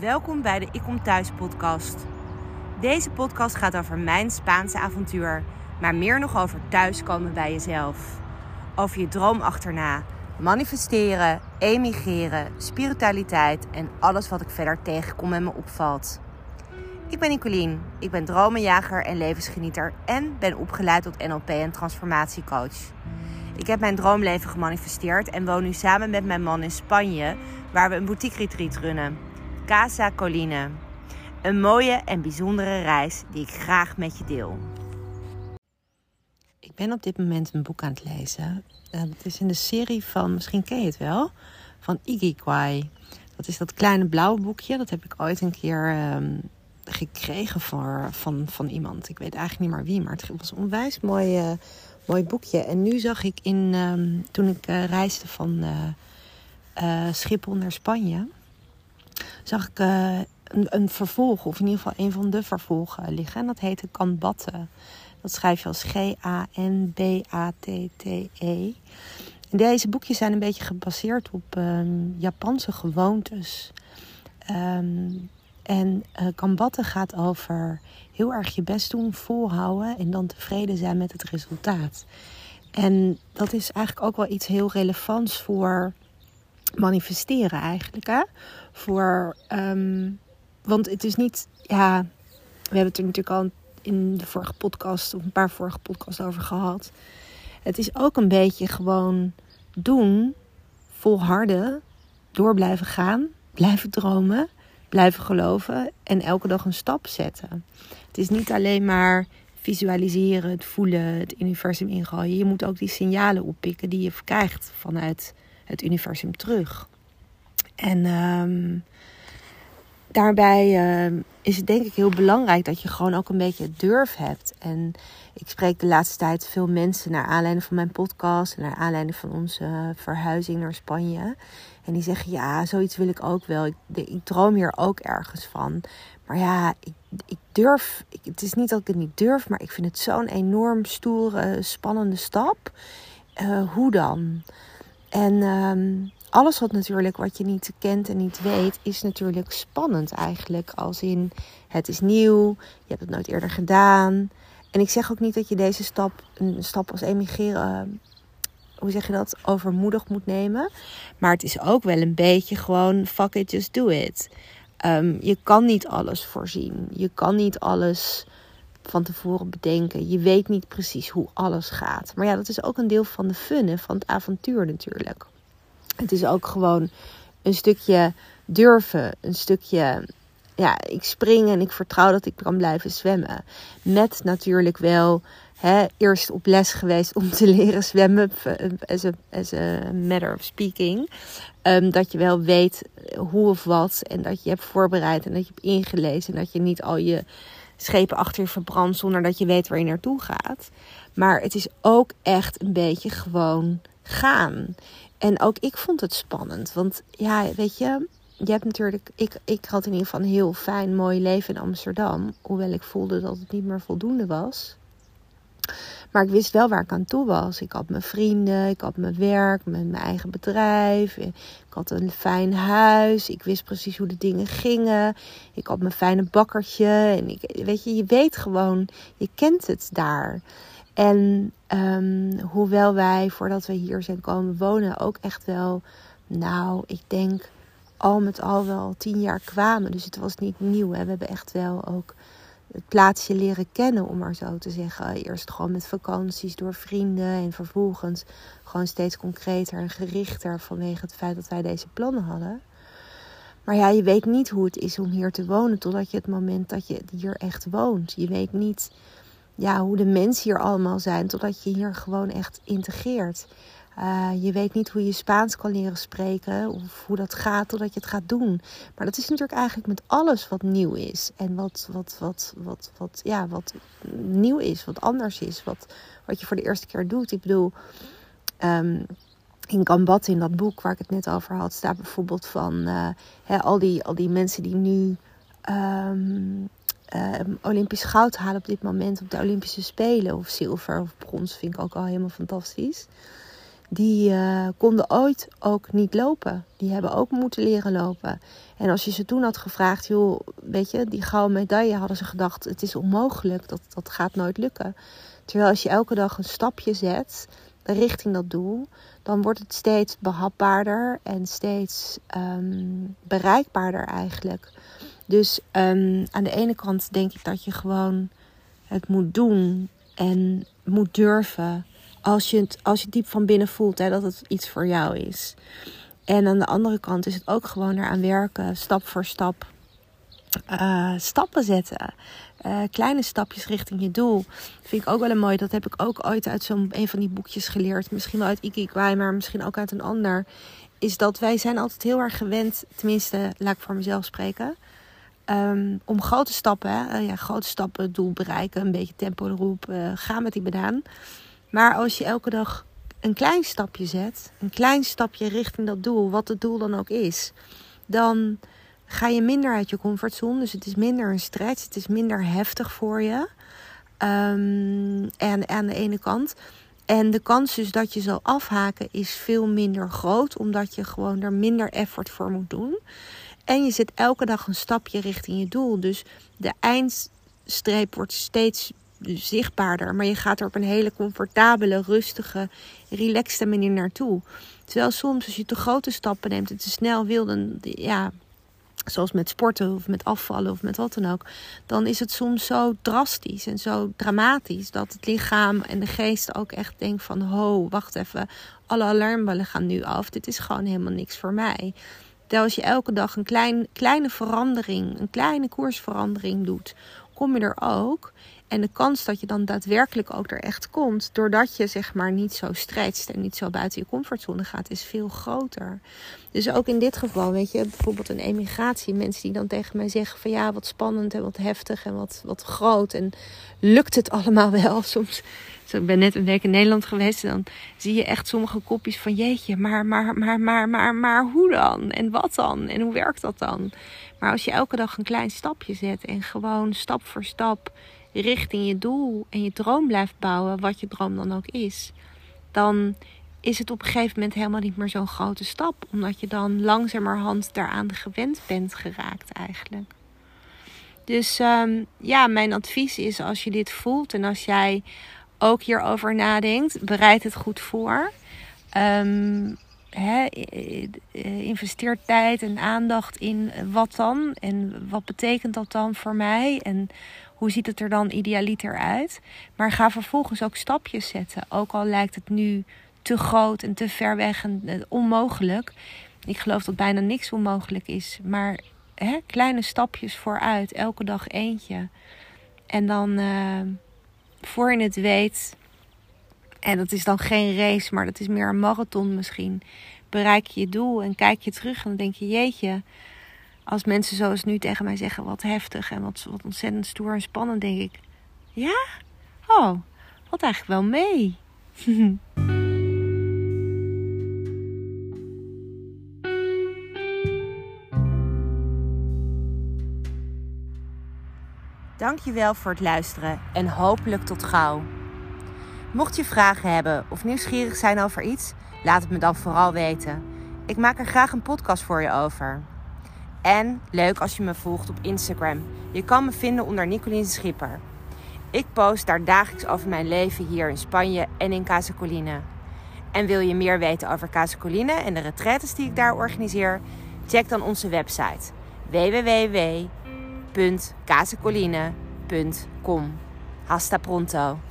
Welkom bij de Ik Kom Thuis podcast. Deze podcast gaat over mijn Spaanse avontuur, maar meer nog over thuiskomen bij jezelf. Over je droom achterna, manifesteren, emigreren, spiritualiteit en alles wat ik verder tegenkom en me opvalt. Ik ben Nicolien, ik ben dromenjager en levensgenieter en ben opgeleid tot NLP en transformatiecoach. Ik heb mijn droomleven gemanifesteerd en woon nu samen met mijn man in Spanje, waar we een boutique retreat runnen. Casa Colline. Een mooie en bijzondere reis die ik graag met je deel. Ik ben op dit moment een boek aan het lezen. Het is in de serie van, misschien ken je het wel, van Ikigai. Dat is dat kleine blauwe boekje. Dat heb ik ooit een keer um, gekregen voor, van, van iemand. Ik weet eigenlijk niet meer wie, maar het was een onwijs mooi, mooi boekje. En nu zag ik in, um, toen ik uh, reisde van uh, Schiphol naar Spanje, zag ik een, een, vervolg, of in ieder geval een van de vervolgen liggen. En dat heette Kanbatte. Dat schrijf je als G-A-N-B-A-T-T-E. Deze boekjes zijn een beetje gebaseerd op um, Japanse gewoontes. Um, en uh, Kambatte gaat over heel erg je best doen, volhouden en dan tevreden zijn met het resultaat. En dat is eigenlijk ook wel iets heel relevants voor manifesteren eigenlijk. Hè? Voor, um, want het is niet, ja, we hebben het er natuurlijk al in de vorige podcast of een paar vorige podcasts over gehad. Het is ook een beetje gewoon doen, volharden, door blijven gaan, blijven dromen blijven geloven en elke dag een stap zetten. Het is niet alleen maar visualiseren, het voelen, het universum ingooien. Je moet ook die signalen oppikken die je krijgt vanuit het universum terug. En um, daarbij uh, is het denk ik heel belangrijk dat je gewoon ook een beetje durf hebt. En ik spreek de laatste tijd veel mensen naar aanleiding van mijn podcast en naar aanleiding van onze verhuizing naar Spanje. En die zeggen, ja, zoiets wil ik ook wel. Ik, ik droom hier ook ergens van. Maar ja, ik, ik durf. Ik, het is niet dat ik het niet durf, maar ik vind het zo'n enorm stoere, spannende stap. Uh, hoe dan? En um, alles wat natuurlijk wat je niet kent en niet weet, is natuurlijk spannend eigenlijk. Als in het is nieuw, je hebt het nooit eerder gedaan. En ik zeg ook niet dat je deze stap, een stap als emigreren, hoe zeg je dat, overmoedig moet nemen. Maar het is ook wel een beetje gewoon fuck it, just do it. Um, je kan niet alles voorzien. Je kan niet alles van tevoren bedenken. Je weet niet precies hoe alles gaat. Maar ja, dat is ook een deel van de fun, van het avontuur natuurlijk. Het is ook gewoon een stukje durven, een stukje ja, ik spring en ik vertrouw dat ik kan blijven zwemmen. Met natuurlijk wel hè, eerst op les geweest om te leren zwemmen, as a, a matter of speaking. Um, dat je wel weet hoe of wat en dat je hebt voorbereid en dat je hebt ingelezen. En dat je niet al je schepen achter je verbrandt zonder dat je weet waar je naartoe gaat. Maar het is ook echt een beetje gewoon gaan. En ook ik vond het spannend. Want ja, weet je, je hebt natuurlijk. Ik, ik had in ieder geval een heel fijn, mooi leven in Amsterdam. Hoewel ik voelde dat het niet meer voldoende was. Maar ik wist wel waar ik aan toe was. Ik had mijn vrienden, ik had mijn werk, mijn, mijn eigen bedrijf. Ik had een fijn huis. Ik wist precies hoe de dingen gingen. Ik had mijn fijne bakkertje. En ik, weet je, je weet gewoon, je kent het daar. En um, hoewel wij, voordat we hier zijn komen wonen, ook echt wel, nou, ik denk al met al wel tien jaar kwamen. Dus het was niet nieuw. Hè. We hebben echt wel ook het plaatsje leren kennen, om maar zo te zeggen. Eerst gewoon met vakanties door vrienden en vervolgens gewoon steeds concreter en gerichter vanwege het feit dat wij deze plannen hadden. Maar ja, je weet niet hoe het is om hier te wonen totdat je het moment dat je hier echt woont. Je weet niet ja, hoe de mensen hier allemaal zijn totdat je hier gewoon echt integreert. Uh, je weet niet hoe je Spaans kan leren spreken of hoe dat gaat totdat je het gaat doen. Maar dat is natuurlijk eigenlijk met alles wat nieuw is. En wat, wat, wat, wat, wat, ja, wat nieuw is, wat anders is, wat, wat je voor de eerste keer doet. Ik bedoel, um, in Gambat, in dat boek waar ik het net over had, staat bijvoorbeeld van hè, al, die, al die mensen die nu um, um, Olympisch goud halen op dit moment op de Olympische Spelen. Of zilver of brons vind ik ook al helemaal fantastisch. die uh, konden ooit ook niet lopen. Die hebben ook moeten leren lopen. En als je ze toen had gevraagd, joh, weet je, die gouden medaille hadden ze gedacht, het is onmogelijk, dat, dat gaat nooit lukken. Terwijl als je elke dag een stapje zet richting dat doel, dan wordt het steeds behapbaarder en steeds um, bereikbaarder eigenlijk. Dus um, aan de ene kant denk ik dat je gewoon het moet doen en moet durven. Als je het, als je diep van binnen voelt hè, dat het iets voor jou is. En aan de andere kant is het ook gewoon eraan werken, stap voor stap. Uh, stappen zetten. Uh, kleine stapjes richting je doel. Vind ik ook wel een mooi. Dat heb ik ook ooit uit zo'n een van die boekjes geleerd. Misschien wel uit Ikigai, maar misschien ook uit een ander. Is dat wij zijn altijd heel erg gewend, tenminste, laat ik voor mezelf spreken. Um, om grote stappen, uh, ja, grote stappen, doel bereiken, een beetje tempo erop, uh, ga met die banaan. Maar als je elke dag een klein stapje zet, een klein stapje richting dat doel, wat het doel dan ook is, dan ga je minder uit je comfortzone. Dus het is minder een stretch, het is minder heftig voor je. Um, en aan de ene kant. En de kans dus dat je zal afhaken is veel minder groot, omdat je gewoon er minder effort voor moet doen. En je zet elke dag een stapje richting je doel. Dus de eindstreep wordt steeds zichtbaarder. Maar je gaat er op een hele comfortabele, rustige, relaxte manier naartoe. Terwijl soms als je te grote stappen neemt en te snel wil, ja, zoals met sporten of met afvallen of met wat dan ook, dan is het soms zo drastisch en zo dramatisch dat het lichaam en de geest ook echt denkt van ho, wacht even, alle alarmbellen gaan nu af. Dit is gewoon helemaal niks voor mij. Terwijl als je elke dag een klein, kleine verandering, een kleine koersverandering doet, kom je er ook. En de kans dat je dan daadwerkelijk ook er echt komt, doordat je zeg maar niet zo stretcht en niet zo buiten je comfortzone gaat, is veel groter. Dus ook in dit geval, weet je, bijvoorbeeld een emigratie, mensen die dan tegen mij zeggen van ja, wat spannend en wat heftig en wat, wat groot en lukt het allemaal wel? Soms, ik ben net een week in Nederland geweest en dan zie je echt sommige kopjes van jeetje, maar, maar, maar, maar, maar, maar hoe dan? En wat dan? En hoe werkt dat dan? Maar als je elke dag een klein stapje zet en gewoon stap voor stap richting je doel en je droom blijft bouwen, wat je droom dan ook is, dan is het op een gegeven moment helemaal niet meer zo'n grote stap. Omdat je dan langzamerhand daaraan gewend bent geraakt eigenlijk. Dus um, ja, mijn advies is als je dit voelt en als jij ook hierover nadenkt, bereid het goed voor. He, investeer tijd en aandacht in wat dan en wat betekent dat dan voor mij en hoe ziet het er dan idealiter uit? Maar ga vervolgens ook stapjes zetten. Ook al lijkt het nu te groot en te ver weg en eh, onmogelijk. Ik geloof dat bijna niks onmogelijk is. Maar hè, kleine stapjes vooruit, elke dag eentje. En dan, uh, voor je het weet, en dat is dan geen race, maar dat is meer een marathon misschien. Bereik je je doel en kijk je terug en dan denk je, jeetje, als mensen zoals nu tegen mij zeggen wat heftig en wat, wat ontzettend stoer en spannend, denk ik, ja? Oh, wat eigenlijk wel mee. Dankjewel voor het luisteren en hopelijk tot gauw. Mocht je vragen hebben of nieuwsgierig zijn over iets, laat het me dan vooral weten. Ik maak er graag een podcast voor je over. En leuk als je me volgt op Instagram. Je kan me vinden onder Nicolien Schipper. Ik post daar dagelijks over mijn leven hier in Spanje en in Casacoline. En wil je meer weten over Casacoline en de retretes die ik daar organiseer? Check dan onze website www.casacoline.com. Hasta pronto!